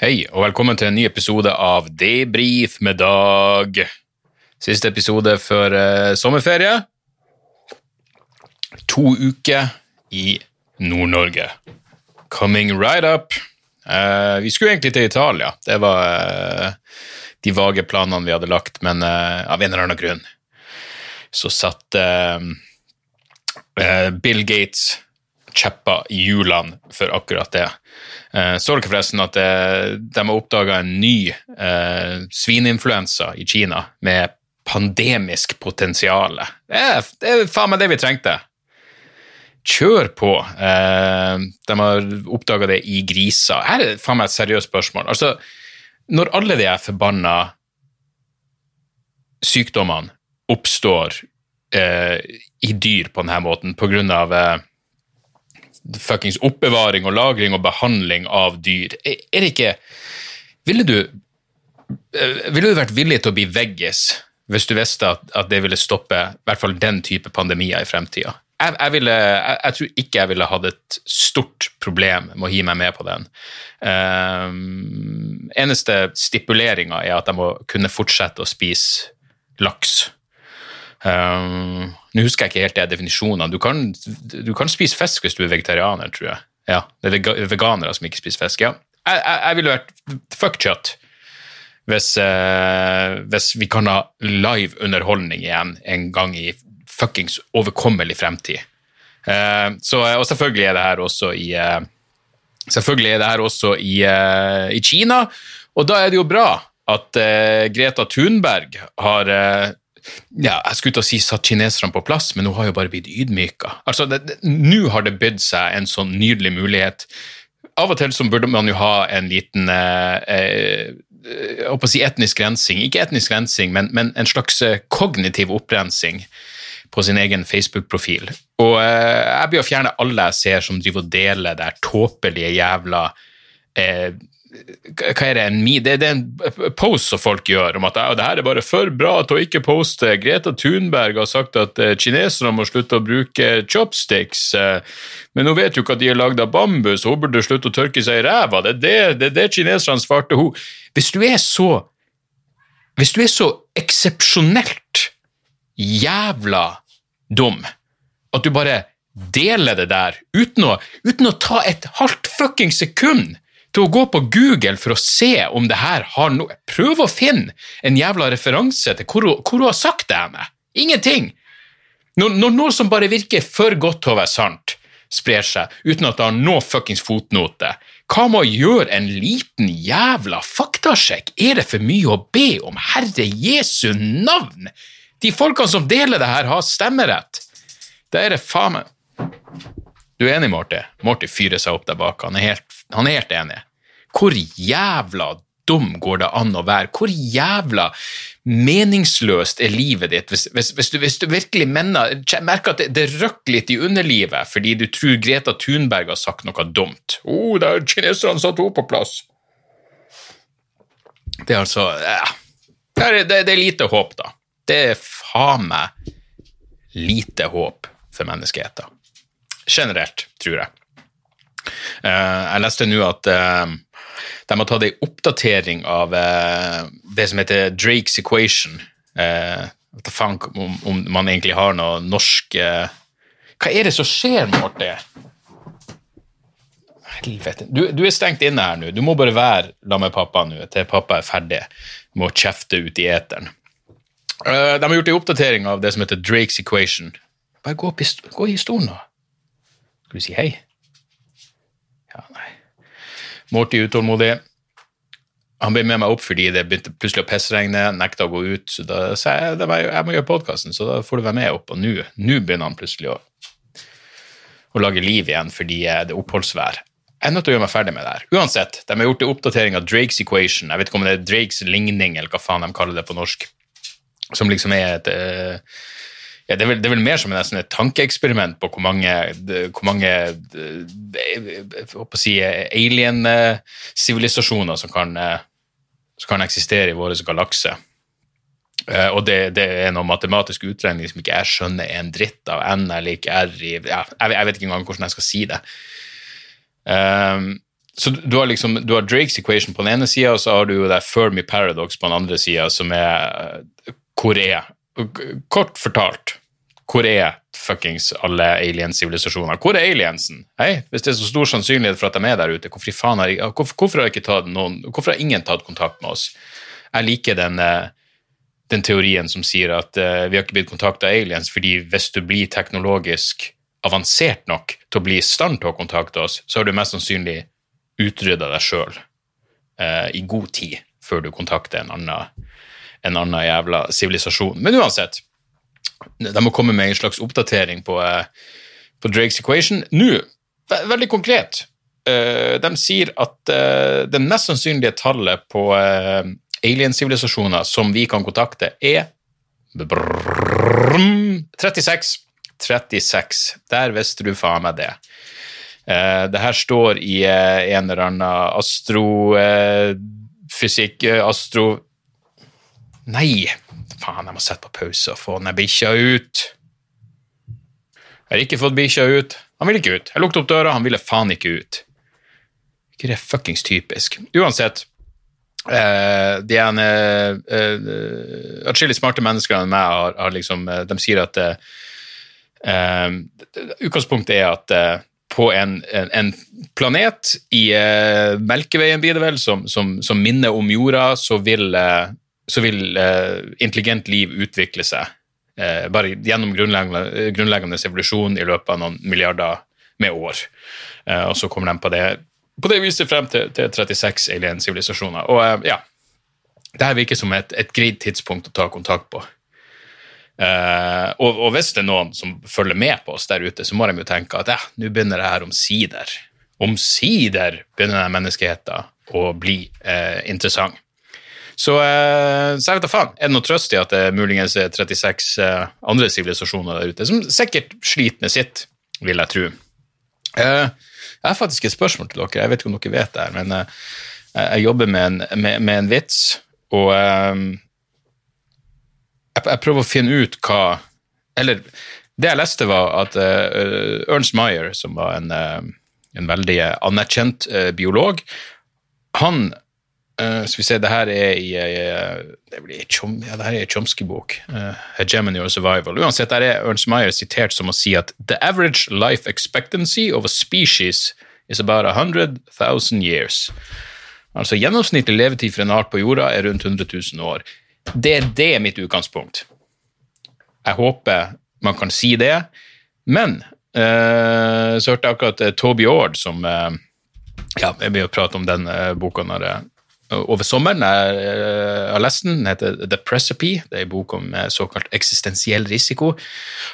Hei, og velkommen til en ny episode av Debrif med Dag. Siste episode før eh, sommerferie. To uker i Nord-Norge. Coming right up. Eh, vi skulle egentlig til Italia. Det var eh, de vage planene vi hadde lagt, men eh, av en eller annen grunn så satt eh, eh, Bill Gates kjepper i hjulene for akkurat det. Eh, så dere forresten at eh, de har oppdaga en ny eh, svineinfluensa i Kina med pandemisk potensial? Det er, det er faen meg det vi trengte. Kjør på. Eh, de har oppdaga det i griser. Her er faen meg et seriøst spørsmål. Altså, når alle de forbanna sykdommene oppstår eh, i dyr på denne måten på grunn av eh, fuckings oppbevaring og lagring og behandling av dyr. Er det ikke Ville du eh, Ville du vært villig til å bli veggis hvis du visste at, at det ville stoppe i hvert fall den type pandemier i fremtida? Jeg, jeg, jeg, jeg tror ikke jeg ville hatt et stort problem med å hi meg med på den. Um, eneste stipuleringa er at jeg må kunne fortsette å spise laks. Um, Nå husker jeg ikke helt de definisjonene. Du kan, du kan spise fisk hvis du er vegetarianer, tror jeg. Ja, Det er veganere som ikke spiser fisk. ja. Jeg, jeg, jeg ville vært fuck kjøtt hvis, eh, hvis vi kan ha live underholdning igjen en gang i fuckings overkommelig fremtid. Eh, så, og selvfølgelig er det her også i eh, Selvfølgelig er det her også i, eh, i Kina, og da er det jo bra at eh, Greta Thunberg har eh, ja, jeg skulle til å si satt kineserne på plass, men hun har jo bare blitt ydmyka. Altså, Nå har det bydd seg en sånn nydelig mulighet. Av og til så burde man jo ha en liten eh, eh, å si etnisk rensing. Ikke etnisk rensing, men, men en slags eh, kognitiv opprensing på sin egen Facebook-profil. Og eh, jeg blir å fjerne alle jeg ser som driver og deler der tåpelige jævla eh, hva er det, en, mi- det, det er en post som folk gjør om at «Ja, det her er bare for bra til å ikke poste. Greta Thunberg har sagt at eh, kineserne må slutte å bruke chopsticks, eh, men hun vet jo ikke at de er lagd av bambus, hun burde slutte å tørke seg i ræva. Det er det, det, det kineserne svarte hun. Hvis du er så hvis du er så eksepsjonelt jævla dum at du bare deler det der uten å, uten å ta et halvt fucking sekund til å gå på Google for å se om det her har noe Prøv å finne en jævla referanse til hvor hun, hvor hun har sagt det henne. Ingenting. Når, når noe som bare virker for godt til å være sant, sprer seg uten at det har noe fuckings fotnote, hva med å gjøre en liten jævla faktasjekk? Er det for mye å be om? Herre Jesu navn! De folkene som deler det her, har stemmerett. Da er det faen meg Du er enig, Morty? Morty fyrer seg opp der bak. Han er helt, han er helt enig. Hvor jævla dum går det an å være? Hvor jævla meningsløst er livet ditt hvis, hvis, hvis, du, hvis du virkelig mener, merker at det, det røkker litt i underlivet fordi du tror Greta Thunberg har sagt noe dumt? Å, oh, det er kineserne satt henne på plass. Det er altså ja. det, er, det, det er lite håp, da. Det er faen meg lite håp for menneskeheten. Generelt, tror jeg. Eh, jeg leste nå at eh, de har tatt ei oppdatering av eh, det som heter Drakes equation. Hva faen om, man egentlig har noe norsk Hva er det som skjer, Morty? Helvete. Du, du er stengt inne her nå. Du må bare være la med pappa nå til pappa er ferdig med å kjefte ut i eteren. De har gjort ei oppdatering av det som heter Drakes equation. Bare gå, opp i, gå i stolen nå. Skal du si hei? Ja, nei. Morty utålmodig. Han ble med meg opp fordi det begynte plutselig å pissregne, nekta å gå ut, så da sa jeg det jeg må gjøre podkasten, så da får du være med opp. Og nå begynner han plutselig å, å lage liv igjen fordi det er oppholdsvær. jeg er nødt til å gjøre meg ferdig med det her. Uansett, de har gjort en oppdatering av Drakes equation. Jeg vet ikke om det er Drakes ligning, eller hva faen de kaller det på norsk. Som liksom er et eh, ja, det, er vel, det er vel mer som en, et tankeeksperiment på hvor mange, hvor mange eh, å si, alien-sivilisasjoner som, eh, som kan eksistere i vår galakse. Eh, og det, det, er noe matematisk utregning som ikke jeg skjønner er en dritt av n er lik r i ja, jeg, jeg, vet ikke engang hvordan jeg skal si det. Um, så du har liksom, du har Drakes equation på den ene sida, og så har du jo det Fermi paradox på den andre sida, som er hvor er Kort fortalt, hvor er fuckings alle alien-sivilisasjoner? Hvor er aliensen? Hei, Hvis det er så stor sannsynlighet for at de er der ute, hvorfor, har, hvorfor, hvorfor har, noen, hvorfor har ingen tatt kontakt med oss? Jeg liker den, eh, den teorien som sier at uh, vi har ikke blitt kontakta av aliens fordi hvis du blir teknologisk avansert nok til å bli i stand til å kontakte oss, så har du mest sannsynlig utrydda deg sjøl uh, eh, i god tid før du kontakter en annen, en annen jævla sivilisasjon. Men uansett, de må komme med en slags oppdatering på, uh, på Drakes equation. Nå, veldig konkret, uh, de sier at det mest sannsynlige tallet på alien-sivilisasjoner som vi kan kontakte, er 36. 36. Der visste du faen meg det. Det her står i en eller annen astrofysikk Astro... Nei, faen, jeg må sette på pause og få den bikkja ut. Jeg har ikke fått bikkja ut. Han ville ikke ut. Jeg lukket opp døra, han ville faen ikke ut. Ikke det er fuckings typisk. Uansett. Uh, de er atskillig smarte mennesker enn meg har, har liksom, de sier at Uh, utgangspunktet er at uh, på en, en, en, planet i uh, Melkeveien, blir det vel, som, som, som, minner om jorda, så vil, så vil intelligent liv utvikle seg. bare gjennom grunnleggende, grunnleggende, evolusjon i løpet av noen milliarder med år. og så kommer de på det, på det viset frem til, til 36 alien-sivilisasjoner. Og ja, det her virker som et, et greit tidspunkt å ta kontakt på. Uh, og, og, hvis det er noen som følger med på oss der ute, så må de jo tenke at ja, nå begynner det her omsider Omsider begynner menneskeheten å bli uh, interessant. Så, uh, så, jeg vet da faen. Er det noe trøst i at det muligens er 36 andre sivilisasjoner der ute som sikkert sliter med sitt, vil jeg tro. jeg har faktisk et spørsmål til dere. Jeg vet ikke om dere vet det, her, men jeg jobber med en, med, med en vits. og jeg, jeg, prøver å finne ut hva Eller det jeg leste, var at Ernst Meyer, som var en, en veldig anerkjent biolog, han skal vi se, det her er i, det blir ja, det her er Chomsky-bok. Hegemony or Survival. Uansett, der er Ernst Meyer sitert som å si at the average life expectancy of a species is about 100,000 years. Altså Gjennomsnittlig levetid for en art på jorda er rundt 100 000 år. Det, er det mitt utgangspunkt. Jeg håper man kan si det. Men uh, så hørte jeg akkurat uh, Toby Ord som uh, ja, Jeg vil prate om den boka når jeg, over sommeren. Jeg har lest den. Den heter The Precipe. Det er en bok om såkalt eksistensiell risiko.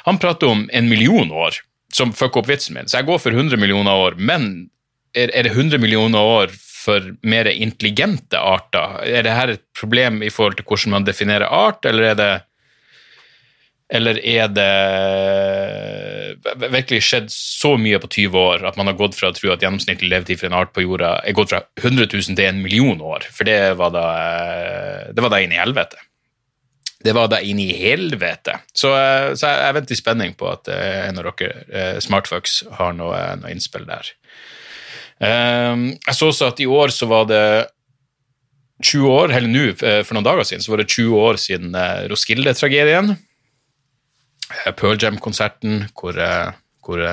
Han prater om en million år, som fucker opp vitsen min. Så jeg går for 100 millioner år. Men er, er det 100 millioner år for mer intelligente arter? Er det her et problem i forhold til hvordan man definerer art, eller er det eller er det virkelig skjedd så mye på 20 år at man har gått fra å tro at gjennomsnittlig levetid for en art på jorda er gått fra 100 000 til en million år? For det var da, det var da inn i helvete. Det var da inn i helvete. Så, så jeg, venter i spenning på at eh, en av dere eh, smartfucks har noe, noe innspill der. Ehm, jeg så også at i år så var det 20 år, eller nå eh, for noen dager siden, så var det 20 år siden eh, Roskilde-tragedien. Eh, Pearl Jam-konserten hvor, hvor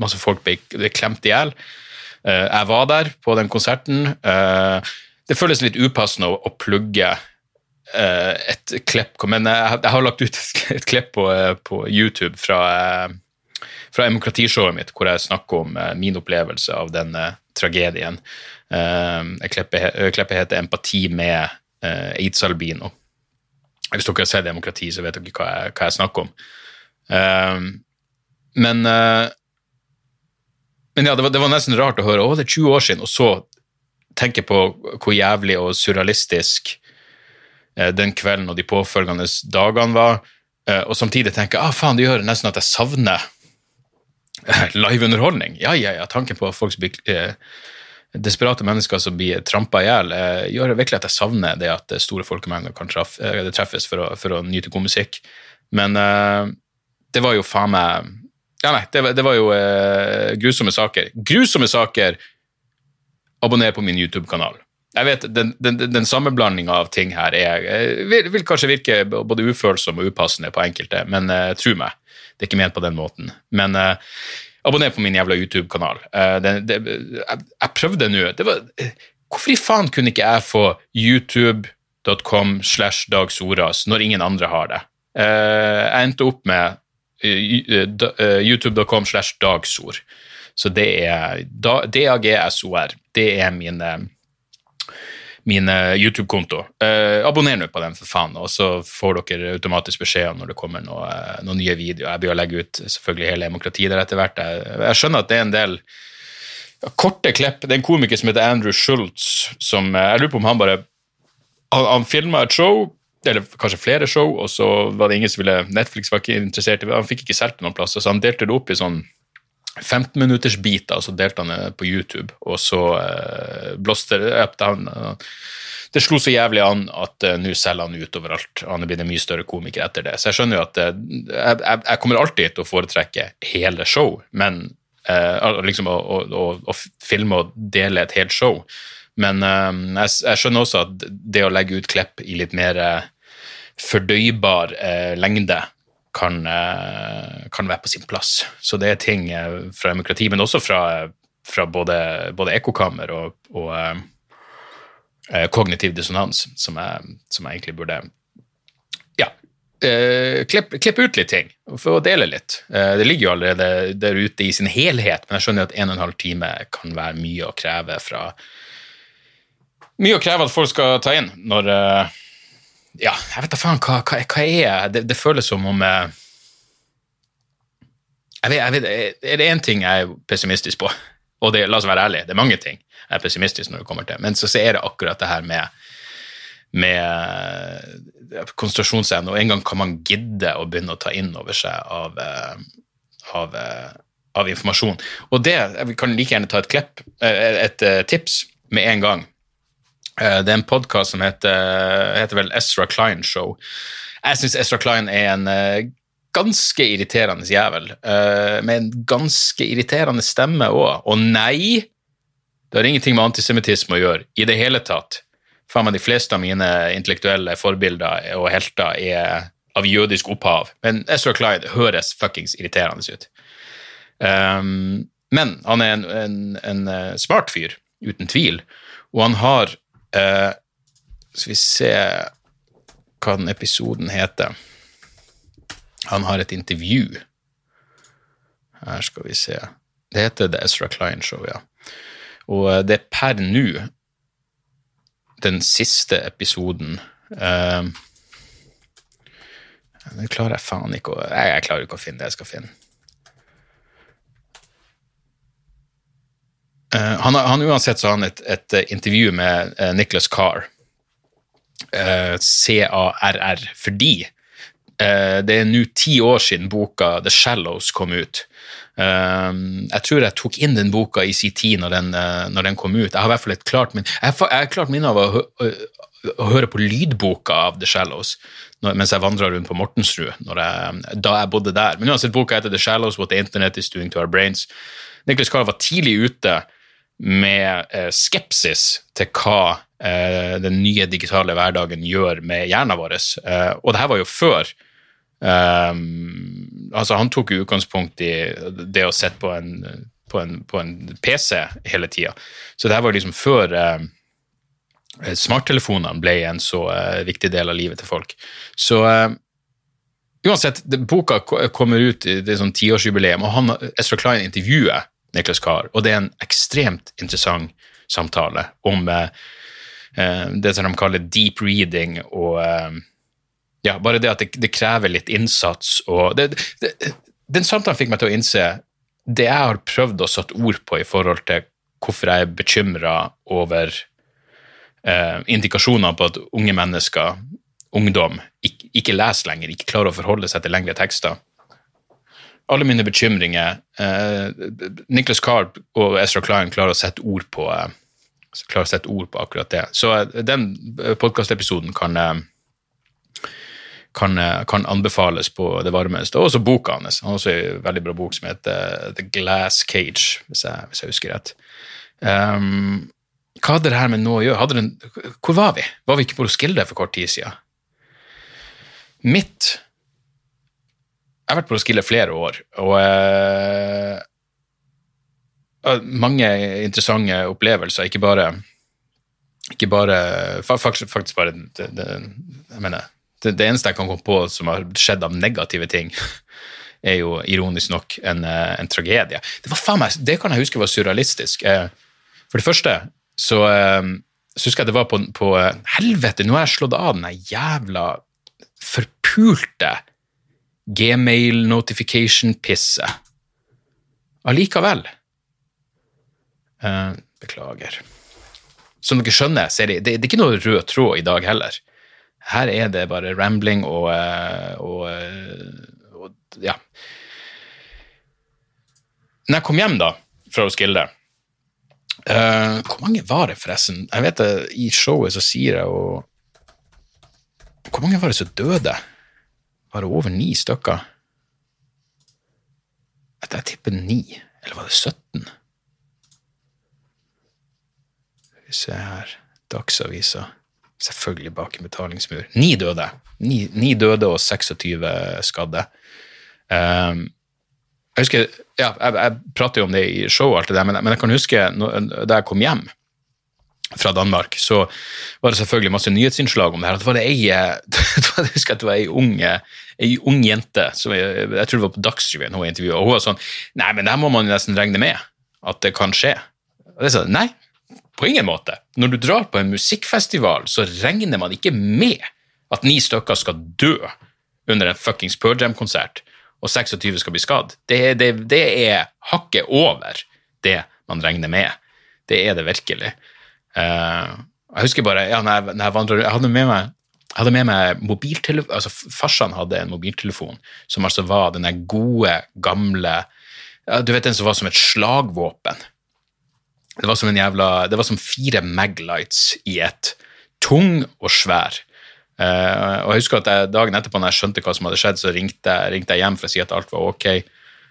masse folk ble klemt i hjel. Jeg var der på den konserten. Det føles litt upassende å, plugge et klipp, men jeg, har lagt ut et klipp på, på YouTube fra fra demokratishowet mitt, hvor jeg snakker om eh, min opplevelse av den tragedien. Klippet heter 'Empati med eh, aids-albino'. Hvis dere har sett demokrati, så vet dere hva jeg, hva jeg snakker om. men men ja, det var, det var nesten rart å høre å, det er 20 år siden, og så tenke på hvor jævlig og surrealistisk uh, den kvelden og de påfølgende dagene var, uh, og samtidig tenke ah, faen, det gjør nesten at jeg savner live underholdning. Ja, ja, ja, tanken på folk som blir desperate mennesker som blir trampa i hjel, eh, gjør virkelig at jeg savner det at store folkemengder kan eh, treffes for å, for å nyte god musikk. Men uh, det var jo faen meg Ja, nei, det, det var jo uh, grusomme saker. Grusomme saker! Abonner på min YouTube-kanal. Jeg vet, Den, den, den sammenblandinga av ting her er, eh, vil, vil kanskje virke både ufølsom og upassende på enkelte, men uh, tro meg, det er ikke ment på den måten. Men eh, abonner på min jævla YouTube-kanal. Eh, jeg, prøvde nå det var, Hvorfor i faen kunne ikke jeg få youtube.com slash Dag Soras når ingen andre har det? Eh, jeg endte opp med eh, youtube.com slash dagsord. Så det er da- DAGSOR. Det er min, min YouTube-konto. Eh, abonner nå på den, for faen, og så får dere automatisk beskjed når det kommer noe, eh, noen nye videoer. Jeg begynner å legge ut selvfølgelig hele demokratiet der etter hvert. Jeg, jeg skjønner at det er en del korte klipp. Det er en komiker som heter Andrew Schultz, som eh, Jeg lurer på om han bare Han, han filma et show, eller kanskje flere show, og så var det ingen som ville Netflix var ikke interessert i det. Han fikk ikke solgt det noen plasser, så han delte det opp i sånn 15 minutters biter, og så delte han det på YouTube, og så uh, blåste det opp. Uh, det slo så jævlig an at uh, nå selger han ut overalt. Han er blitt en mye større komiker etter det. Så jeg skjønner jo at uh, jeg, jeg, kommer alltid til å foretrekke hele show, men uh, liksom å, å, å, å filme og dele et helt show. Men uh, jeg, jeg skjønner også at det å legge ut klipp i litt mer fordøybar lengde kan, eh, kan være på sin plass. Så det er ting eh, fra demokrati, men også fra, fra både, både ekkokammer og, og eh, eh, kognitiv dissonans, som jeg, som jeg egentlig burde ja, eh, klippe klipp ut litt ting, for å dele litt. Eh, det ligger jo allerede der ute i sin helhet, men jeg skjønner at en og en halv time kan være mye å kreve fra Mye å kreve at folk skal ta inn når eh, ja, jeg vet da faen hva, hva, hva er det, det føles som om eh, jeg vet, jeg vet, Er det én ting jeg er pessimistisk på, og det, la oss være ærlige, det er mange ting jeg er pessimistisk når det kommer til, men så, så er det akkurat det her med med konsentrasjonsevne, og en gang kan man gidde å begynne å ta inn over seg av, eh, av, eh, av informasjon. Og det, jeg kan like gjerne ta et eh, et, et tips med en gang. Eh, Det er en podkast som heter, heter vel Ezra Klein Show. Jeg syns Ezra Klein er en eh, ganske irriterende jævel, eh, med en ganske irriterende stemme òg. Og nei, det har ingenting med antisemittisme å gjøre i det hele tatt. Faen meg de fleste av mine intellektuelle forbilder og helter er av jødisk opphav. Men Ezra Klein høres fuckings irriterende ut. Um, men han er en, en, en smart fyr, uten tvil, og han har eh, Skal vi se hva den episoden heter. Han har et intervju. Her skal vi se. Det heter The Ezra Klein Show, ja. Og eh, det er per nå den siste episoden uh, Det klarer jeg faen ikke å jeg, jeg klarer ikke å finne det jeg skal finne. Han, han uansett så har han et, et eh, intervju med uh, Nicholas Carr, eh, C-A-R-R, fordi eh, det er nå ti år siden boka The Shallows kom ut. Eh, jeg tror jeg tok inn den boka i sin tid når den, eh, når den kom ut. Jeg har i hvert fall et klart min Jeg har klart minne av å, å, å høre på lydboka av The Shallows når, mens jeg vandra rundt på Mortensrud jeg, da jeg bodde der. Men uansett, boka heter The Shallows, What the Internet is Doing to Our Brains. Nicholas Carr var tidlig ute med eh, skepsis til hva eh, den nye digitale hverdagen gjør med hjernen vår. Eh, og det her var jo før eh, altså Han tok utgangspunkt i det å sitte på på, på en PC hele tida. Så det her var liksom før smarttelefonene ble en så viktig del av livet til folk. Så uansett, boka kommer ut i det sånn tiårsjubileum, og han, Ezra Klein intervjuer Nicholas Kahr. og det er en ekstremt interessant samtale om eh, eh, det som de kaller deep reading, og eh, ja, bare det at det, det krever litt innsats, og det, det, den samtalen fikk meg til å innse det jeg har prøvd å satt ord på i forhold til hvorfor jeg er bekymra over eh, indikasjoner på at unge mennesker, ungdom, ikke, ikke leser lenger, ikke klarer å forholde seg til lengre tekster. Alle mine bekymringer eh, Nicholas Carr og Ezra Klein klarer å sette ord på eh, sette ord på akkurat det. Så eh, den podkastepisoden kan eh, kan, eh, kan, anbefales på det varmeste. Og også boka hans. Han har også en veldig bra bok som heter The Glass Cage, hvis jeg, hvis jeg husker rett. Um, hva hadde det her med noe å gjøre? Den, hvor var vi? Var vi ikke på Roskilde for kort tid siden? Mitt Jeg har vært på Roskilde flere år, og uh, mange interessante opplevelser. Ikke bare, ikke bare faktisk, faktisk bare det, det, jeg mener, det, det, eneste jeg kan komme på som har skjedd av negative ting, er jo ironisk nok en, eh, en tragedie. Det, var faen det kan jeg huske var surrealistisk. Eh, for det første så, så husker jeg det var på, på Helvete, nå har jeg slått av den jævla forpulte gmail notification-pisset. Allikevel. Beklager. Som dere skjønner, så er det, det, er ikke noe rød tråd i dag heller. Her er det bare rambling og, eh, og, eh, og ja. Når jeg kom hjem da, fra Roskilde uh, Hvor mange var det, forresten? Jeg vet det, I showet så sier jeg jo Hvor mange var det som døde? Var det over ni stykker? At jeg tipper ni. Eller var det 17? Skal vi se her Dagsavisa. Selvfølgelig bak en betalingsmur. Ni døde. Ni, ni døde og 26 skadde. Um, jeg husker, ja, jeg, jeg, prater jo om det i show, og alt det der, men, men jeg kan huske da jeg kom hjem fra Danmark, så var det selvfølgelig masse nyhetsinnslag om det her. Det var det ei, jeg husker at det var ei ung, ei ung jente som jeg, jeg, tror det var på Dagsrevyen hun intervjuet, og hun var sånn Nei, men det her må man nesten regne med at det kan skje. Og jeg sa nei, på ingen måte. Når du drar på en musikkfestival, så regner man ikke med at ni stykker skal dø under en fuckings Pearl Jam-konsert, og 26 skal bli skadd. Det, det, det, er hakket over det man regner med. Det er det virkelig. Uh, jeg husker bare ja, når jeg, når jeg, vandret, jeg hadde med meg hadde med meg mobiltelefon, altså Farsan hadde en mobiltelefon som altså var den gode, gamle ja, Du vet den som var som et slagvåpen. Det var som en jævla, det var som fire Maglights i ett. Tung og svær. Uh, og jeg husker at jeg, Dagen etterpå når jeg skjønte hva som hadde skjedd, så ringte, ringte jeg hjem for å si at alt var ok.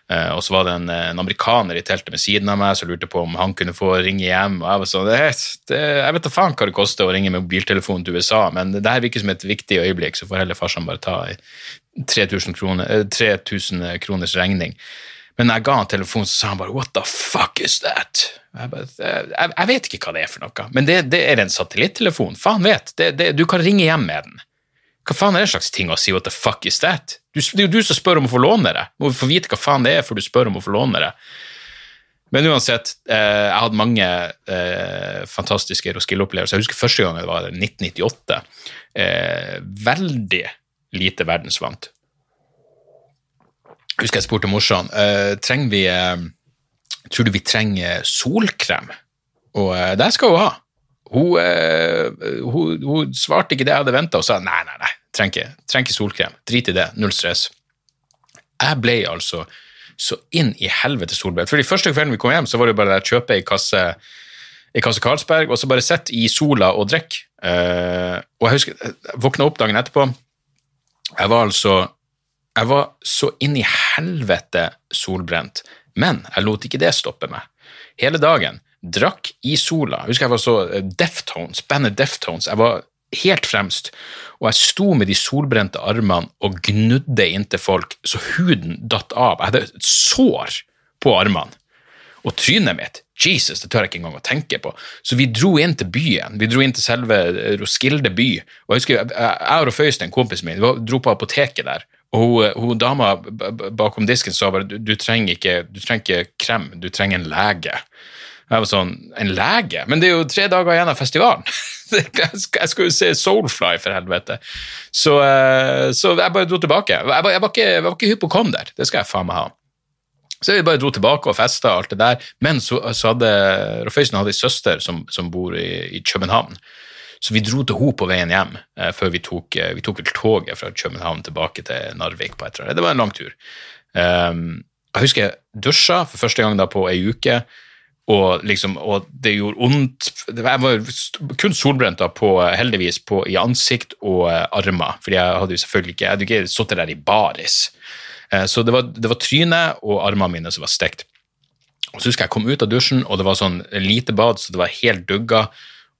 Uh, og så var det en, en, amerikaner i teltet ved siden av meg som lurte på om han kunne få ringe hjem. og Jeg var sånn, det, det, jeg vet da faen hva det koster å ringe med mobiltelefon til USA, men det her virker som et viktig øyeblikk, så får heller farsan bare ta 3000 kroner, 3000 kroners regning. Men når jeg ga han telefonen, så sa han bare 'what the fuck is that'? Jeg, bare, jeg, jeg, vet ikke hva det er for noe, men det, det er en satellittelefon. Faen vet, det, det, du kan ringe hjem med den. Hva faen er det slags ting å si 'what the fuck is that'? Du, det er jo du som spør om å få låne det. Du må få vite hva faen det er før du spør om å få låne det. Men uansett, eh, jeg hadde mange eh, fantastiske Roskilde-opplevelser. Jeg husker første gang det var 1998. Eh, veldig lite verdensvant Jeg husker jeg spurte morsan uh, trenger vi uh, Tror du vi trenger solkrem? Og uh, det skal hun ha. Hun, hun, hun, svarte ikke det jeg hadde venta, og sa nei, nei, nei, trenger ikke, solkrem. Drit i det, null stress. Jeg ble altså så inn i helvete solbrent. For de første kvelden vi kom hjem, så var det bare å kjøpe ei kasse, ei kasse Carlsberg og så bare sitte i sola og drikke. og jeg husker, jeg våkna opp dagen etterpå. Jeg var altså jeg var så inn i helvete solbrent, men jeg lot ikke det stoppe meg. Hele dagen drakk i sola. Husker jeg var så eh, Deftones, bandet Deftones. Jeg var helt fremst, og jeg sto med de solbrente armene og gnudde inntil folk så huden datt av. Jeg hadde et sår på armene. Og trynet mitt, Jesus, det tør jeg ikke engang å tenke på. Så vi dro inn til byen. Vi dro inn til selve Roskilde by. Og jeg husker, jeg og Føystein, kompisen min, dro på apoteket der. Og hun, hun dama bakom disken sa bare du, du, trenger ikke, du trenger ikke krem, du trenger en lege. Jeg var sånn En lege? Men det er jo tre dager igjen av festivalen! jeg skal jo se Soulfly, for helvete! Så, eh, så jeg bare dro tilbake. Jeg var, jeg var ikke, jeg var ikke hypokonder, det skal jeg faen meg ha. Så vi bare dro tilbake og festa og alt det der. Men så, så hadde Roføysen hadde ei søster som, som bor i, i København. Så vi dro til henne på veien hjem eh, før vi tok, eh, vi tok toget fra København tilbake til Narvik. på et eller annet. Det var en lang tur. Um, jeg husker jeg dusja for første gang da på ei uke, og, liksom, og det gjorde vondt. Jeg var kun solbrent på, heldigvis på, i ansikt og uh, armer, for jeg hadde jo selvfølgelig ikke jeg hadde ikke sittet der i baris. Uh, så det var, det var trynet og armene mine som var stekt. Og så husker jeg kom ut av dusjen, og det var sånn lite bad, så det var helt dugga.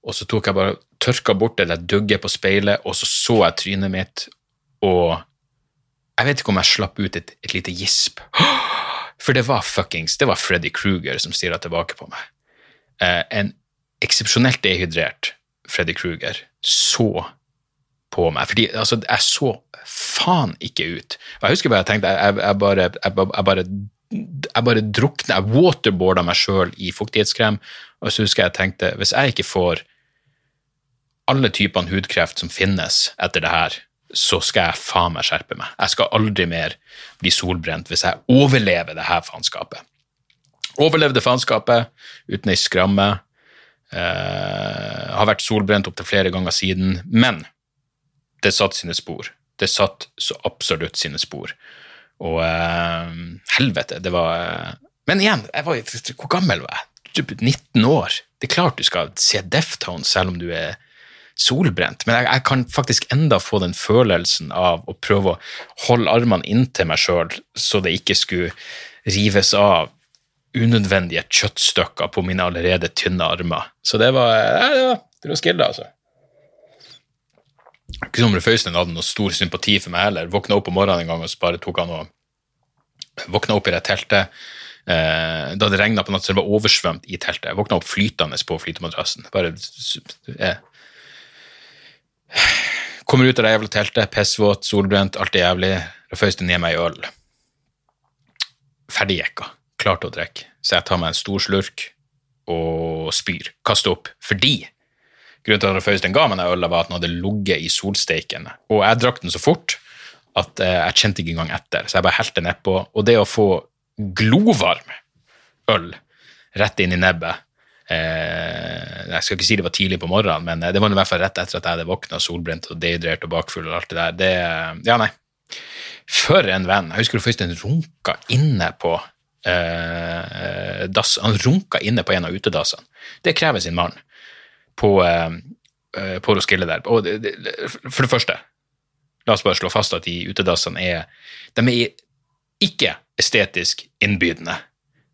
Og så tok jeg bare tørka bort det der dugget på speilet, og så så jeg trynet mitt, og jeg vet ikke om jeg slapp ut et, et lite gisp. For det var fuckings Det var Freddy Kruger som stirra tilbake på meg. Eh, en eksepsjonelt dehydrert Freddy Kruger så på meg. Fordi altså, jeg så faen ikke ut. Og jeg husker bare jeg tenkte Jeg, jeg bare, jeg, jeg bare jeg bare drukna, jeg waterboarda meg sjøl i fuktighetskrem, og så husker jeg tenkte hvis jeg ikke får alle typene hudkreft som finnes etter det her, så skal jeg faen meg skjerpe meg. Jeg skal aldri mer bli solbrent hvis jeg overlever det her faenskapet. Overlevde faenskapet uten ei skramme. Eh, har vært solbrent opptil flere ganger siden, men det satt sine spor. Det satt så absolutt sine spor. Og eh, helvete, det var eh, Men igjen, var, hvor gammel var jeg? 19 år. Det er klart du skal se Deftones selv om du er solbrent, men jeg, jeg, kan faktisk enda få den følelsen av å prøve å holde armene inntil meg sjøl, så det ikke skulle rives av unødvendige kjøttstykker på mine allerede tynne armer. Så det var, var, det var skille, altså. Ikke som Føystein hadde noe stor sympati for meg heller. Våkna opp om morgenen en gang og så bare tok han og våkna opp i det teltet. Eh, da det regna på natt, så det var oversvømt i teltet. Jeg våkna opp flytende på flytemadrassen. Bare eh, Kommer ut av det jævla teltet, pissvåt, solbrent, alt er jævlig. Da føys det ned meg øl. Ferdigjekka. Klar til å drikke. Så jeg tar meg en stor slurk og spyr. Kaster opp. Fordi grunnen til at Føystein ga meg den øla, var at den hadde ligget i solsteiken. Og jeg drakk den så fort at eh, jeg kjente ikke engang etter, så jeg bare helte nedpå. Og det å få glovarm øl rett inn i nebbet jeg skal ikke si det var tidlig på morgenen, men eh, det var i hvert fall rett etter at jeg hadde våkna solbrent og dehydrert og bakfull og alt det der. Det, ja, nei. For en venn. Jeg husker først en runka inne på eh, dass. Han runka inne på en av utedassene. Det krever sin mann på, eh, eh på Roskilde der. Og det, det, for det første, la oss bare slå fast at de utedassene er de er ikke estetisk innbydende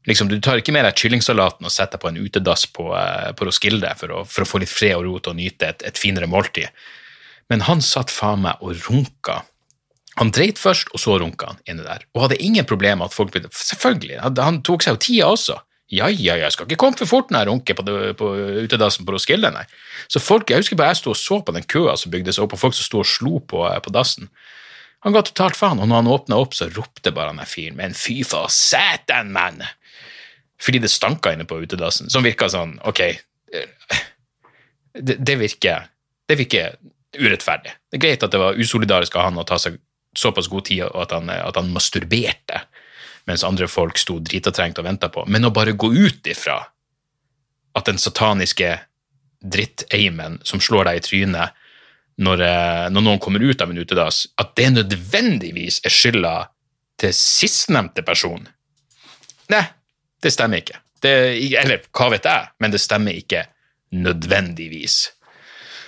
liksom, Du tar ikke med deg kyllingsalaten og setter deg på en utedass på, uh, på Roskilde for å, for å, få litt fred og ro til å nyte et, et finere måltid. Men han satt faen meg og runka. Han dreit først, og så runka han inne der. Og hadde ingen problemer med at folk begynte Selvfølgelig, han tok seg jo tida også. Ja, ja, jeg skal ikke komme for fort når jeg runker på, på utedassen på Roskilde, nei. Så folk, Jeg husker bare jeg sto og så på den køa som bygde seg opp, og folk som sto og slo på, på dassen. Han ga totalt faen, og når han åpna opp, så ropte bare han der fyren, men fy for satan, mann! Fordi det stanka inne på utedassen, som virka sånn Ok, det, det, virker det virker urettferdig. Det er greit at det var usolidarisk av han å ta seg såpass god tid og at han, at han masturberte mens andre folk sto drita trengt og venta på, men å bare gå ut ifra at den sataniske dritteimen som slår deg i trynet når, eh, når, noen kommer ut av en utedass, at det nødvendigvis er skylda til sistnevnte person. Nei, det stemmer ikke. Det, eller hva vet jeg, men det stemmer ikke nødvendigvis.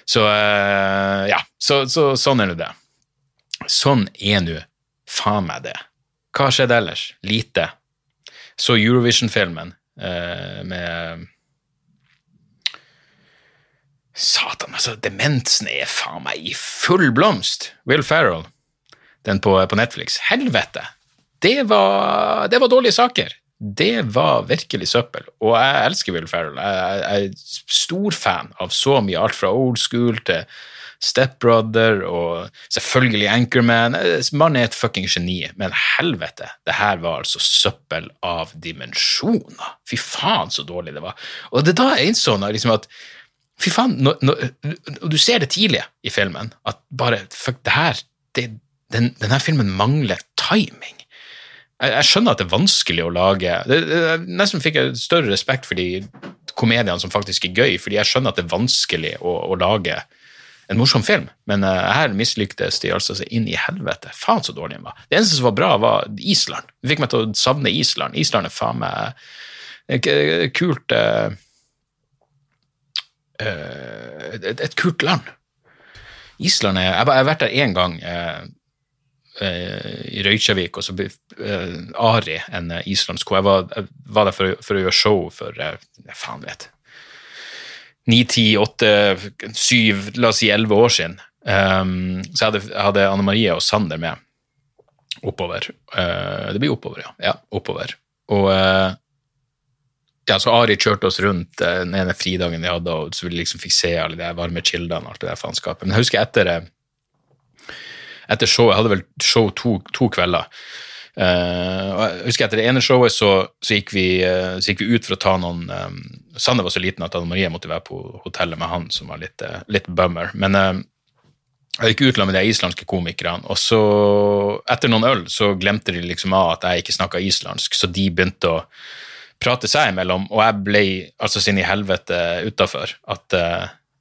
Så uh, ja, så, så, sånn er nå det. Sånn er nå faen meg det. Hva skjedde ellers? Lite. Så Eurovision-filmen uh, med Satan, altså, demensen er faen meg i full blomst. Will Ferrell, den på, på Netflix. Helvete! Det var, det var dårlige saker det var virkelig søppel. Og jeg elsker Will Ferrell. Jeg, er stor fan av så mye, alt fra old school til Stepbrother og selvfølgelig Anchorman. Mannen er et fucking geni, men helvete, det her var altså søppel av dimensjoner. Fy faen, så dårlig det var. Og det da jeg innså liksom at Fy faen, når, når, du ser det tidlig i filmen, at bare Fuck, det her det, den, Denne filmen mangler timing. Jeg, jeg skjønner at det er vanskelig å lage det, det, Nesten fikk jeg større respekt for de komediene som faktisk er gøy, fordi jeg skjønner at det er vanskelig å, å lage en morsom film, men uh, her mislyktes de altså seg inn i helvete. Faen så dårlig den var. Det eneste som var bra, var Island. Det fikk meg til å savne Island. Island er faen meg et, et kult uh, uh, et, et, kult land. Island er jeg har vært der én gang i Røykjavik, og så ble Ari, en islandsk Jeg var, jeg var der for, for, å gjøre show for jeg faen vet ni, ti, åtte, syv, la oss si elleve år siden. Um, så jeg hadde, hadde Anne Marie og Sander med oppover. Uh, det blir oppover, ja. ja oppover. Og uh, ja, så Ari kjørte oss rundt den ene fridagen vi hadde, og så vi liksom fikk se alle de varme kildene og alt det der faenskapet. Men jeg husker etter, etter showet, jeg hadde vel show to, to kvelder. Uh, jeg husker Etter det ene showet så, så, gikk vi, uh, så, gikk vi, ut for å ta noen um, Sander var så liten at Anne Marie måtte være på hotellet med han, som var litt, uh, litt bummer. Men jeg gikk ut med de islandske komikerne, og så, etter noen øl, så glemte de liksom av at jeg ikke snakka islandsk, så de begynte å prate seg imellom, og jeg ble altså sin i helvete utafor. At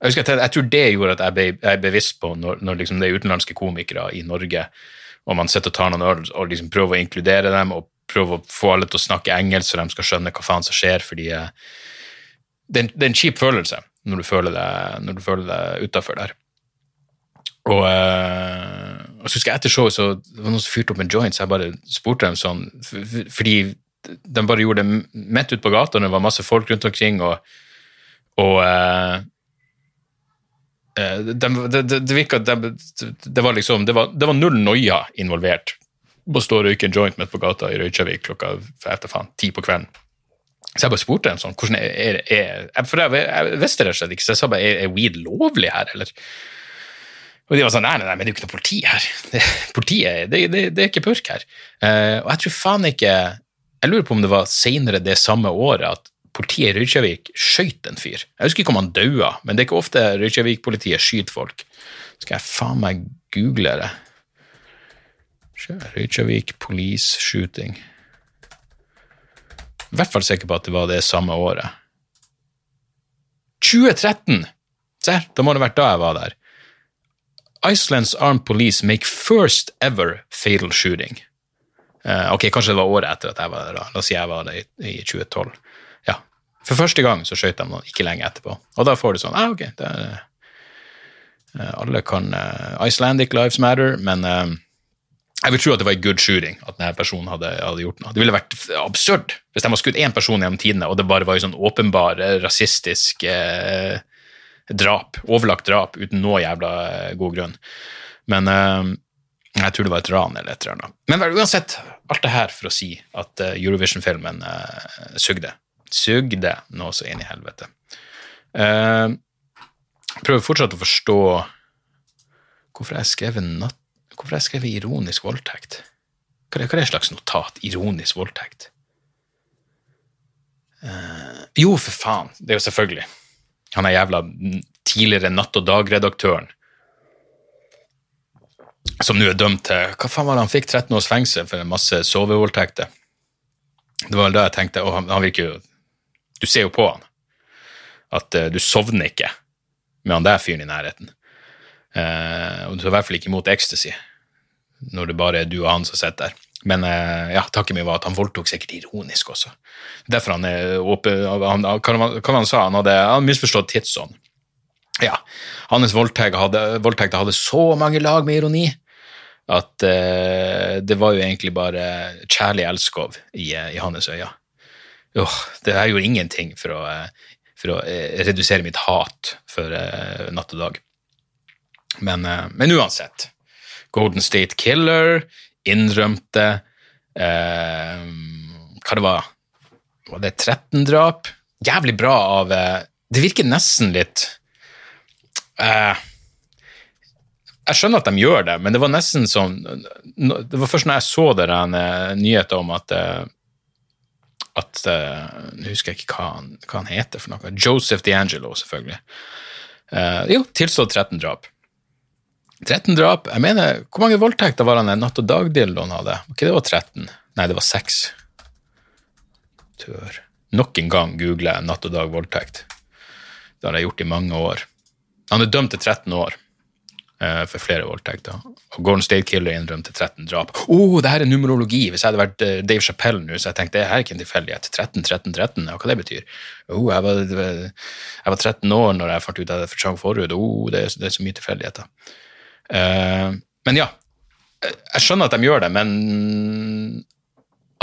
jeg, jeg, jeg, tror det gjorde at jeg ble, jeg bevisst på når, når liksom det er utenlandske komikere i Norge og man sitter og tar noen øl og liksom prøver å inkludere dem og prøver å få alle til å snakke engelsk så de skal skjønne hva faen som skjer, fordi eh, det, er en, det er en kjip følelse når du føler deg, når deg utafor der. Og, øh, og så husker jeg etter showet så det var noen som fyrte opp en joint, så jeg bare spurte dem sånn Fordi de bare gjorde det midt ute på gata, og det var masse folk rundt omkring, og, og øh, det, det, det, det virka det, var liksom det var, det var null noia involvert. Å stå og røyke en joint midt på gata i Røykjavik klokka etter faen, ti på kvelden. Så jeg bare spurte dem sånn hvordan er, er, er For jeg, jeg visste rett og slett ikke, så jeg sa bare er, er weed lovlig her, eller? Og de var sånn nei, nei, nei, men det er jo ikke noe politi her. Det, politiet, det, det, det, er ikke purk her. Uh, og jeg tror faen ikke Jeg lurer på om det var seinere det samme året at politiet i Reykjavik skøyt en fyr. Jeg husker ikke om han daua, men det er ikke ofte Reykjavik-politiet skyter folk. Skal jeg faen meg google det? Reykjavik police shooting. I hvert fall sikker på at det var det samme året. 2013! Se, da må det ha vært da jeg var der. Iceland's armed police make first ever fatal shooting. Uh, ok, kanskje det var året etter at jeg var der. da. La oss si jeg var der i, i 2012. For første gang så skøyt de noen ikke lenge etterpå. Og da får du sånn ah, ok, er, uh, alle kan uh, Icelandic lives matter, men uh, jeg vil tro at det var en good shooting at denne personen hadde, hadde, gjort noe. Det ville vært absurd hvis de hadde skutt én person gjennom tidene, og det bare var en sånn åpenbar rasistisk drap, overlagt drap, uten noe jævla god grunn. Men jeg tror det var et ran eller et eller annet. Men uansett, alt det her for å si at Eurovision-filmen sugde sugde noe så inn i helvete. Uh, prøver fortsatt å forstå hvorfor jeg skrev nat hvorfor jeg skrev ironisk voldtekt. Hva er, hva er det slags notat? Ironisk voldtekt? Uh, jo, for faen. Det er jo selvfølgelig. Han er jævla tidligere Natt og Dag-redaktøren som nå er dømt til Hva faen var det han fikk 13 års fengsel for masse sovevoldtekter? Det var vel da jeg tenkte Å, han, han virker jo du ser jo på han at uh, du sovner ikke med han der fyren i nærheten. Uh, og du tar i hvert fall ikke imot ecstasy når det bare er du og han som sitter der. Men uh, ja, takket mitt var at han voldtok sikkert ironisk også. Derfor han er åpen han, Hva han sa han? hadde han misforstått tidsånd. Ja, hans voldtekter hadde, voldtekt hadde så mange lag med ironi at det var jo egentlig bare kjærlig elskov i, i hans øyne oh, det jeg gjorde ingenting for å, eh, for å eh, redusere mitt hat for uh, natt og dag. Men, uh, men, uansett. Golden State Killer innrømte uh, Hva det var Var det 13 drap? Jævlig bra av Det virker nesten litt jeg skjønner at de gjør det, men det var nesten sånn Det var først når jeg så det nyheten om at at uh, Nå husker jeg ikke hva han, hva han, heter for noe. Joseph D'Angelo, selvfølgelig. Uh, jo, tilstått 13 drap. 13 drap Jeg mener, Hvor mange voldtekter var han en natt- og dag-dildoen hadde? Ok, det var 13. Nei, det var 6. Tør. Nok en gang googler jeg natt og dag voldtekt. Det har jeg gjort i mange år. Han er dømt til 13 år eh, for flere voldtekter. Og Gordon State Killer innrømte 13 drap. Å, oh, det her er numerologi! Hvis jeg hadde vært eh, Dave Chappelle nå, så jeg tenkte det her er ikke en tilfeldighet. 13, 13, 13, ja, hva det betyr? Oh, jeg, var, jeg var 13 år når jeg fant ut at jeg hadde for trang forhud. Oh, det, det er så mye tilfeldigheter. Uh, men ja, jeg skjønner at de gjør det, men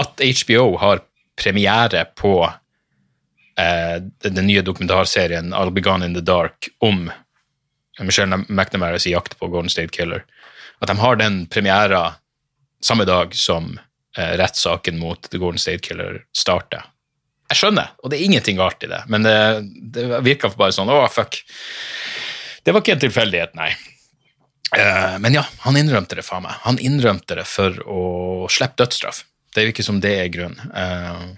at HBO har premiere på uh, den nye dokumentarserien I'll Be Gone in the Dark om Michelle McNamara's jakt på Golden State Killer, at de har den premiera samme dag som eh, rettssaken mot The Golden State Killer starter. Jeg skjønner, og det er ingenting galt i det, men det, det virka bare sånn å, fuck. Det var ikke en tilfeldighet, nei. Eh, men ja, han innrømte det, faen meg. Han innrømte det for å slippe dødsstraff. Det virker som det er grunnen. Uh,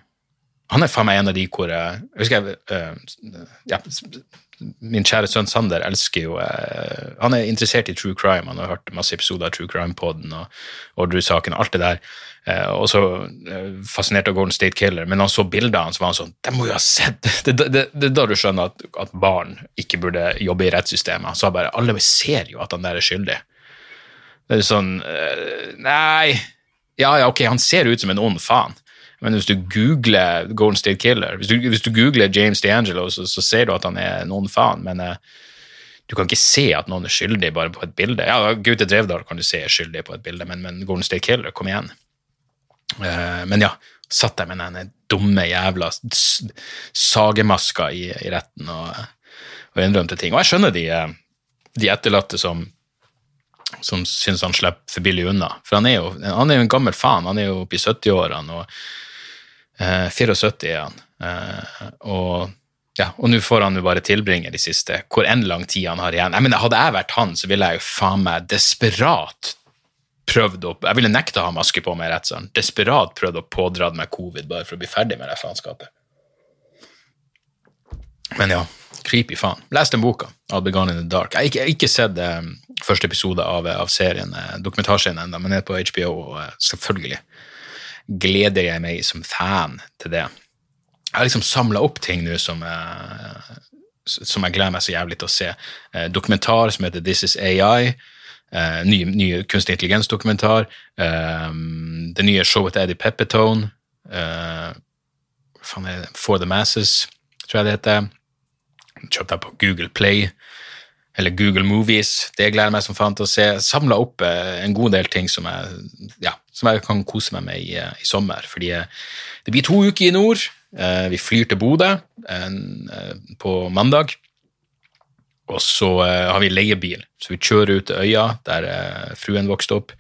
han er faen meg en av de hvor jeg, husker jeg, uh, ja, Min kjære sønn Sander elsker jo Han er interessert i true crime. Han har hørt masse episoder av True Crime-poden og Orderud-saken og alt det der. og så fascinert av Golden State Killer, men han så bilder av han, så var han sånn Det må jo ha sett! Det er da du skjønner at, at, barn ikke burde jobbe i rettssystemet. Han sa bare alle ser jo at han der er skyldig. Det er sånn Nei ja, ja, ok, han ser ut som en ond faen, men hvis du googler Golden State Killer, hvis du, hvis du googler James DeAngelo, så, så, ser du at han er noen faen, men uh, du kan ikke se at noen er skyldig bare på et bilde. Ja, Gaute Drevdal kan du se er skyldig på et bilde, men, men Golden State Killer, kom igjen. Uh, men ja, satt jeg med den dumme jævla sagemaska i, i retten og, og innrømte ting. Og jeg skjønner de, eh, de etterlatte som som syns han slipper for billig unna. For han er jo, han er jo en gammel faen. Han er jo oppe i 70-årene, og eh, 74 er han. Eh, og ja, og nå får han jo bare tilbringe de siste hvor enn lang tid han har igjen. Jeg mener, Hadde jeg vært han, så ville jeg jo faen meg desperat prøvd å Jeg ville nekta å ha maske på meg i rettssalen. Desperat prøvd å pådra meg covid bare for å bli ferdig med det faenskapet. Men ja, creepy faen. Les den boka, I'll Be Gone in the Dark. Jeg har ikke, ikke, sett um, første episode av, av serien, eh, dokumentarserien ennå, men er på HBO, og uh, selvfølgelig gleder jeg meg som fan til det. Jeg har liksom samla opp ting nå som, eh, som jeg gleder meg så jævlig til å se. Eh, dokumentar som heter This Is AI. Eh, ny, ny kunstig intelligens-dokumentar. det nye showet til Eddie Peppertone. For the Masses, tror jeg det heter kjøpte jeg på Google Play eller Google Movies. Det gleder jeg meg som faen til å se. Samla opp eh, en god del ting som jeg, ja, som jeg kan kose meg med i, eh, i, sommer. Fordi eh, det blir to uker i nord. Vi flyr til Bodø på mandag. Og så har vi leiebil, så vi kjører ut til øya der fruen vokste opp.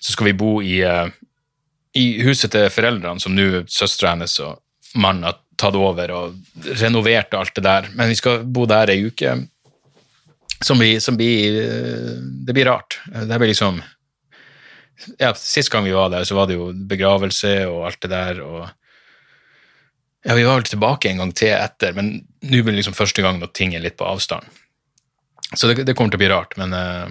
Så skal vi bo i, i huset til foreldrene, som nå søstera hennes og mannen har tatt over og renovert alt det der. Men vi skal bo der ei uke. Som blir, som blir Det blir rart. Det blir liksom ja, Sist gang vi var der, så var det jo begravelse og alt det der. og ja, Vi var vel tilbake en gang til etter, men nå blir det liksom første gang når ting er litt på avstand. Så det, det kommer til å bli rart, men, eh,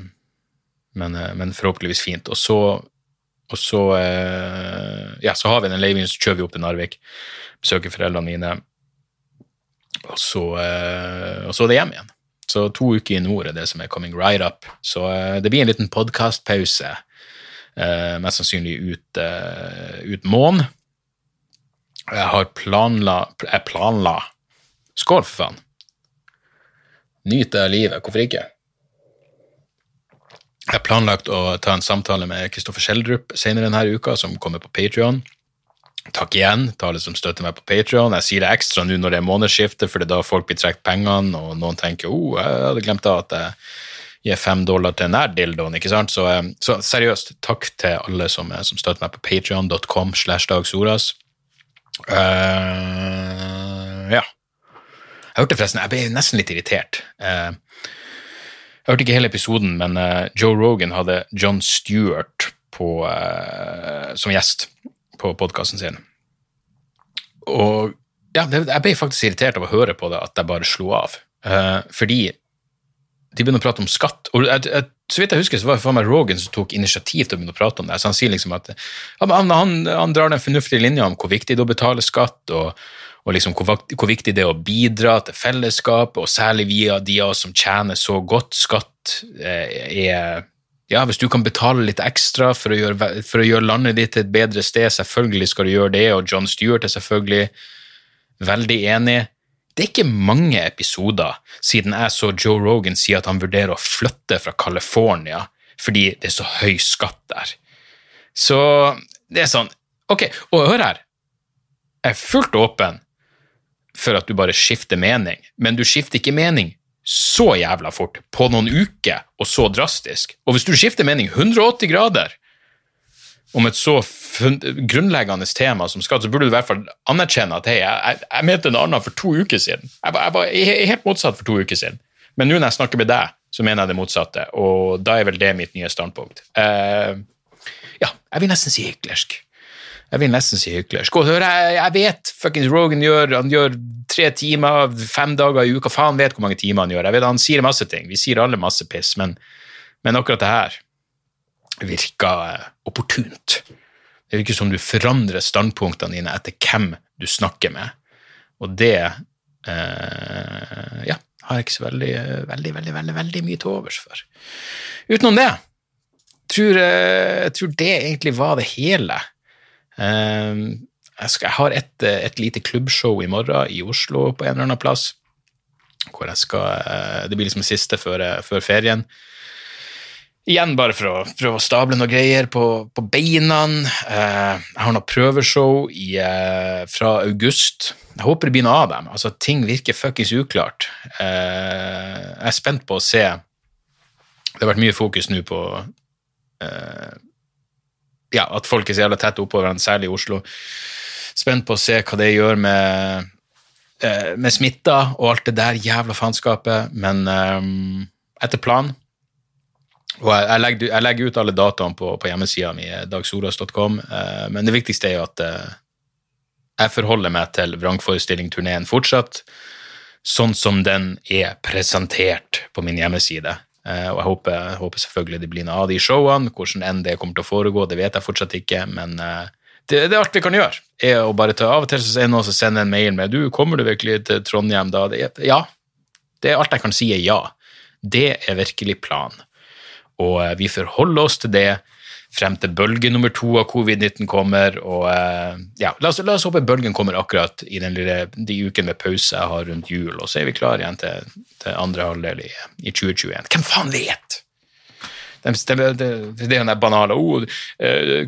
men, eh, men forhåpentligvis fint. Og så, og så, eh, ja, så har vi den leiebilen, så kjører vi opp til Narvik besøker foreldrene mine, og så, eh, og så er det hjem igjen. Så to uker i nord er det som er coming right up. Så eh, det blir en liten podkastpause, eh, mest sannsynlig ut, ut måneden. Jeg har planla Jeg planla Skål, for faen! Nyt av livet. Hvorfor ikke? Jeg har planlagt å ta en samtale med Kristoffer Schjelderup senere denne uka, som kommer på Patrion. Takk igjen til alle som støtter meg på Patrion. Jeg sier det ekstra nå når det er månedsskifte, for det er da folk blir trukket pengene, og noen tenker oh, jeg hadde glemt at jeg gir fem dollar til nær dildoen. ikke sant? Så, eh, så, seriøst, takk til alle som, eh, som støtter meg på patrion.com slash dagsoras. Uh, ja. Jeg hørte forresten, jeg ble nesten litt irritert. Uh, jeg hørte ikke hele episoden, men uh, Joe Rogan hadde John Stewart på, som gjest på podkasten sin. Og ja, jeg ble faktisk irritert av å høre på det, at jeg bare slo av. Uh, fordi de begynner å prate om skatt. Og jeg, jeg så vidt jeg husker, så var det for meg Rogan som tok initiativ til å begynne å prate om det. Så han sier liksom at han, han, han drar den fornuftige linja om hvor viktig det er å betale skatt, og, og liksom hvor, hvor, viktig det er å bidra til fellesskapet, og særlig via de av oss som tjener så godt. Skatt eh, er Ja, hvis du kan betale litt ekstra for å, gjøre, for å gjøre landet ditt til et bedre sted, selvfølgelig skal du gjøre det, og John Stewart er selvfølgelig veldig enig. Det er ikke mange episoder siden jeg så Joe Rogan si at han vurderer å flytte fra California fordi det er så høy skatt der. Så det er sånn Ok, og hør her. Jeg er fullt åpen for at du bare skifter mening, men du skifter ikke mening så jævla fort på noen uker og så drastisk. Og hvis du skifter mening 180 grader om et så grunnleggende tema som skatt, så burde du i hvert fall anerkjenne at hei, jeg, jeg mente en annen for to uker siden. Jeg var, jeg var helt motsatt for to uker siden. Men nå når jeg snakker med deg, så mener jeg det motsatte, og da er vel det mitt nye standpunkt. Uh, ja, jeg vil nesten si hyklersk. Jeg vil nesten si hyklersk. Og hør, jeg, jeg vet fuckings Rogan gjør han gjør tre timer, fem dager i uka, faen vet hvor mange timer han gjør. Jeg vet Han sier masse ting, vi sier alle masse piss, men, men akkurat det her virker eh, opportunt. Det virker som du forandrer standpunktene dine etter hvem du snakker med, og det eh, ja, har jeg ikke så veldig, veldig, veldig, veldig, veldig mye til overs for. Utenom det tror jeg tror det egentlig var det hele. Eh, jeg, har et, et, lite klubbshow i morgen i Oslo på en eller annen plass. hvor jeg skal, eh, Det blir liksom siste før, før ferien. Igjen bare for å prøve å stable noen greier på, på beina. Eh, jeg har noen prøveshow i, eh, fra august. Jeg håper det blir noe av dem. Altså, ting virker fuckings uklart. Eh, jeg er spent på å se Det har vært mye fokus nå på eh, ja, at folk er så jævla tett oppå hverandre, særlig i Oslo. Spent på å se hva det gjør med, eh, med smitta og alt det der jævla faenskapet, men um, etter planen og jeg, legger, jeg, legger, ut alle dataene på, på hjemmesida mi, dagsoras.com, eh, men det viktigste er jo at jeg forholder meg til vrangforestillingturneen fortsatt, sånn som den er presentert på min hjemmeside. Eh, og jeg håper, jeg håper, selvfølgelig det blir noe av de showene. Hvordan enn det kommer til å foregå, det vet jeg fortsatt ikke, men eh, det, det, alt vi kan gjøre. er å bare ta Av og til så er det noen som sender en mail med du, kommer du virkelig til Trondheim da? Det, ja. Det er alt jeg kan si er ja. Det er virkelig planen og eh, vi forholder oss til det frem til bølge nummer to av covid-19 kommer. og eh, ja, la oss, la oss, håpe bølgen kommer akkurat i den lille, de ukene med pause jeg har rundt jul, og så er vi klare igjen til, til andre halvdel i, i, 2021. Hvem faen vet? Det, er den banale oh,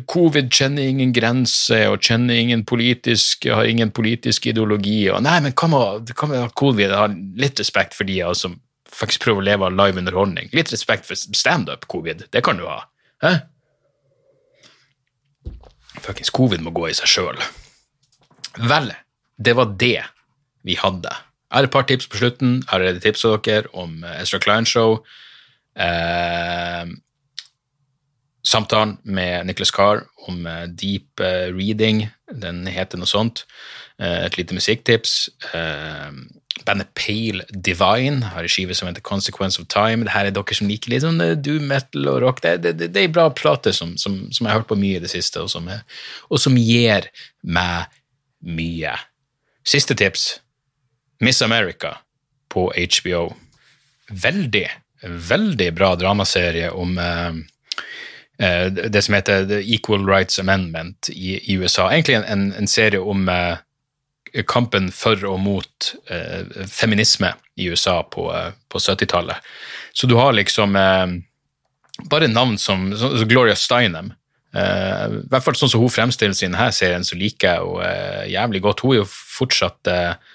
Covid kjenner ingen grenser og kjenner ingen politisk, har ingen politisk ideologi. og Nei, men hva med, covid har litt respekt for de av oss som faktisk prøver å leve av live underholdning. Litt respekt for standup, covid. Det kan du ha. Hæ? Fuckings covid må gå i seg sjøl. Vel, det var det vi hadde. Jeg har et par tips på slutten. Jeg har allerede tipsa dere om Ezra Klein Show. Eh, samtalen med Nicholas Carr om eh, deep eh, reading. Den heter noe sånt. Eh, et lite musikktips. Eh, Bandet Pale Divine har en skive som heter Consequence of Time. Det her er dere som liker litt sånn eh, doom metal og rock. Det, det, det, er bra plate som, som, som, jeg har hørt på mye i det siste, og som, er, og som gir meg mye. Siste tips Miss America på HBO. Veldig, veldig bra dramaserie om uh, uh, det som heter The Equal Rights Amendment i, i USA. Egentlig en, en, en serie om uh, kampen for og mot eh, feminisme i USA på, eh, på 70-tallet. Så du har liksom eh, bare navn som, som Gloria Steinem. Eh, I hvert fall sånn som hun fremstiller i denne serien, så liker jeg henne jævlig godt. Hun er jo fortsatt eh,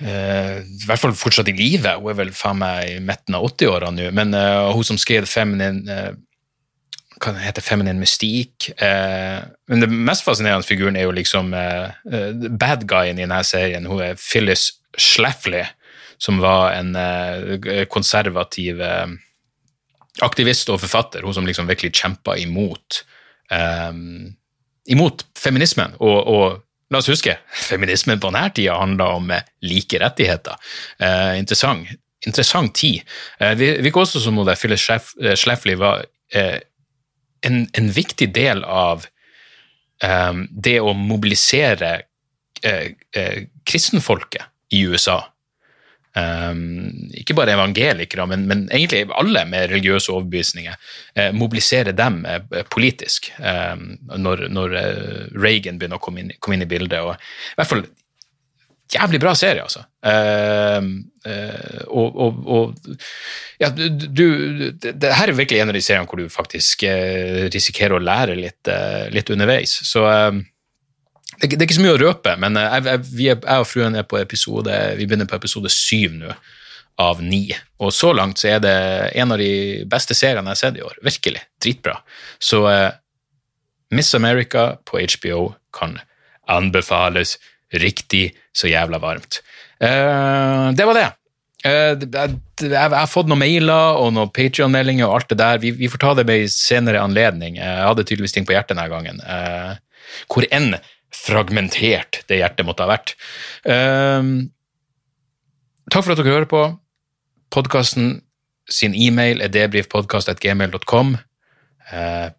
i hvert fall fortsatt i live. Hun er vel faen meg i midten av 80-åra nå. Men hun som skrev Feminine hva den heter Feminine Mystique. Eh, men den mest fascinerende figuren er jo liksom eh, eh, bad guyen i denne serien. Hun er Phyllis Schlafly, som var en eh, konservativ eh, aktivist og forfatter. Hun som liksom virkelig kjempa imot, eh, imot feminismen. Og, og, la oss huske, feminismen på denne tida handla om like rettigheter. interessant interessant tid. Eh, det virker også som om Phyllis Schlafly var eh, en, en viktig del av um, det å mobilisere uh, uh, kristenfolket i USA. Um, ikke bare evangelikere, men, men, egentlig alle med religiøse overbevisninger. uh, mobilisere dem politisk når, når Reagan begynner å komme inn, komme inn, i bildet. Og, I hvert fall jævlig bra serie, altså. Ehm, eh, og, og, og ja, du, det, det, her er virkelig en av de seriene hvor du faktisk eh, risikerer å lære litt, litt underveis. Så ehm, det, det, er ikke så mye å røpe, men eh, jeg, jeg, er, jeg og fruen er på episode Vi begynner på episode syv nå, av ni. Og så langt så er det en av de beste seriene jeg har sett i år. Virkelig. Dritbra. Så uh, Miss America på HBO kan anbefales riktig så jævla varmt. Uh, det var det. Uh, jeg, har fått noen mailer og noen Patrion-meldinger og alt det der. Vi, vi, får ta det med en senere anledning. Jeg hadde tydeligvis ting på hjertet denne gangen. hvor enn fragmentert det hjertet måtte ha vært. Uh, takk for at dere hører på. Podkasten sin e-mail er debrifpodkast.gmail.com. Uh,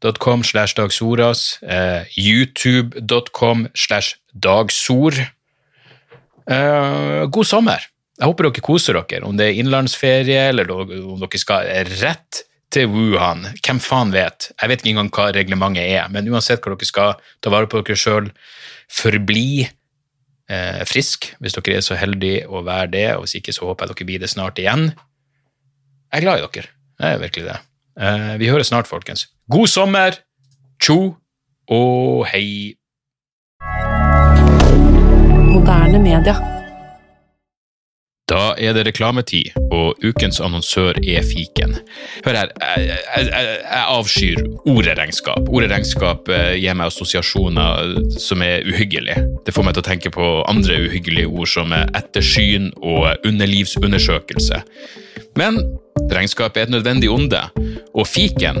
slash dagsoras. Eh, YouTube.com slash dagsor. Eh, god sommer! Jeg håper dere koser dere, om det er innenlandsferie eller om dere skal rett til Wuhan. Hvem faen vet? Jeg vet ikke engang hva reglementet er, men uansett hva dere skal, ta vare på dere sjøl. Forbli eh, frisk hvis dere er så heldige å være det, og hvis ikke så håper jeg dere blir det snart igjen. Jeg er glad i dere. Jeg er virkelig det. Eh, vi høres snart, folkens. God sommer! Tjo og hei! Moderne media. Da er det reklametid, og ukens annonsør er fiken. Hør her, jeg, jeg, jeg avskyr ordet regnskap. Ordet regnskap eh, gir meg assosiasjoner som er uhyggelige. Det får meg til å tenke på andre uhyggelige ord som ettersyn og underlivsundersøkelse. Men regnskap er et nødvendig onde, og fiken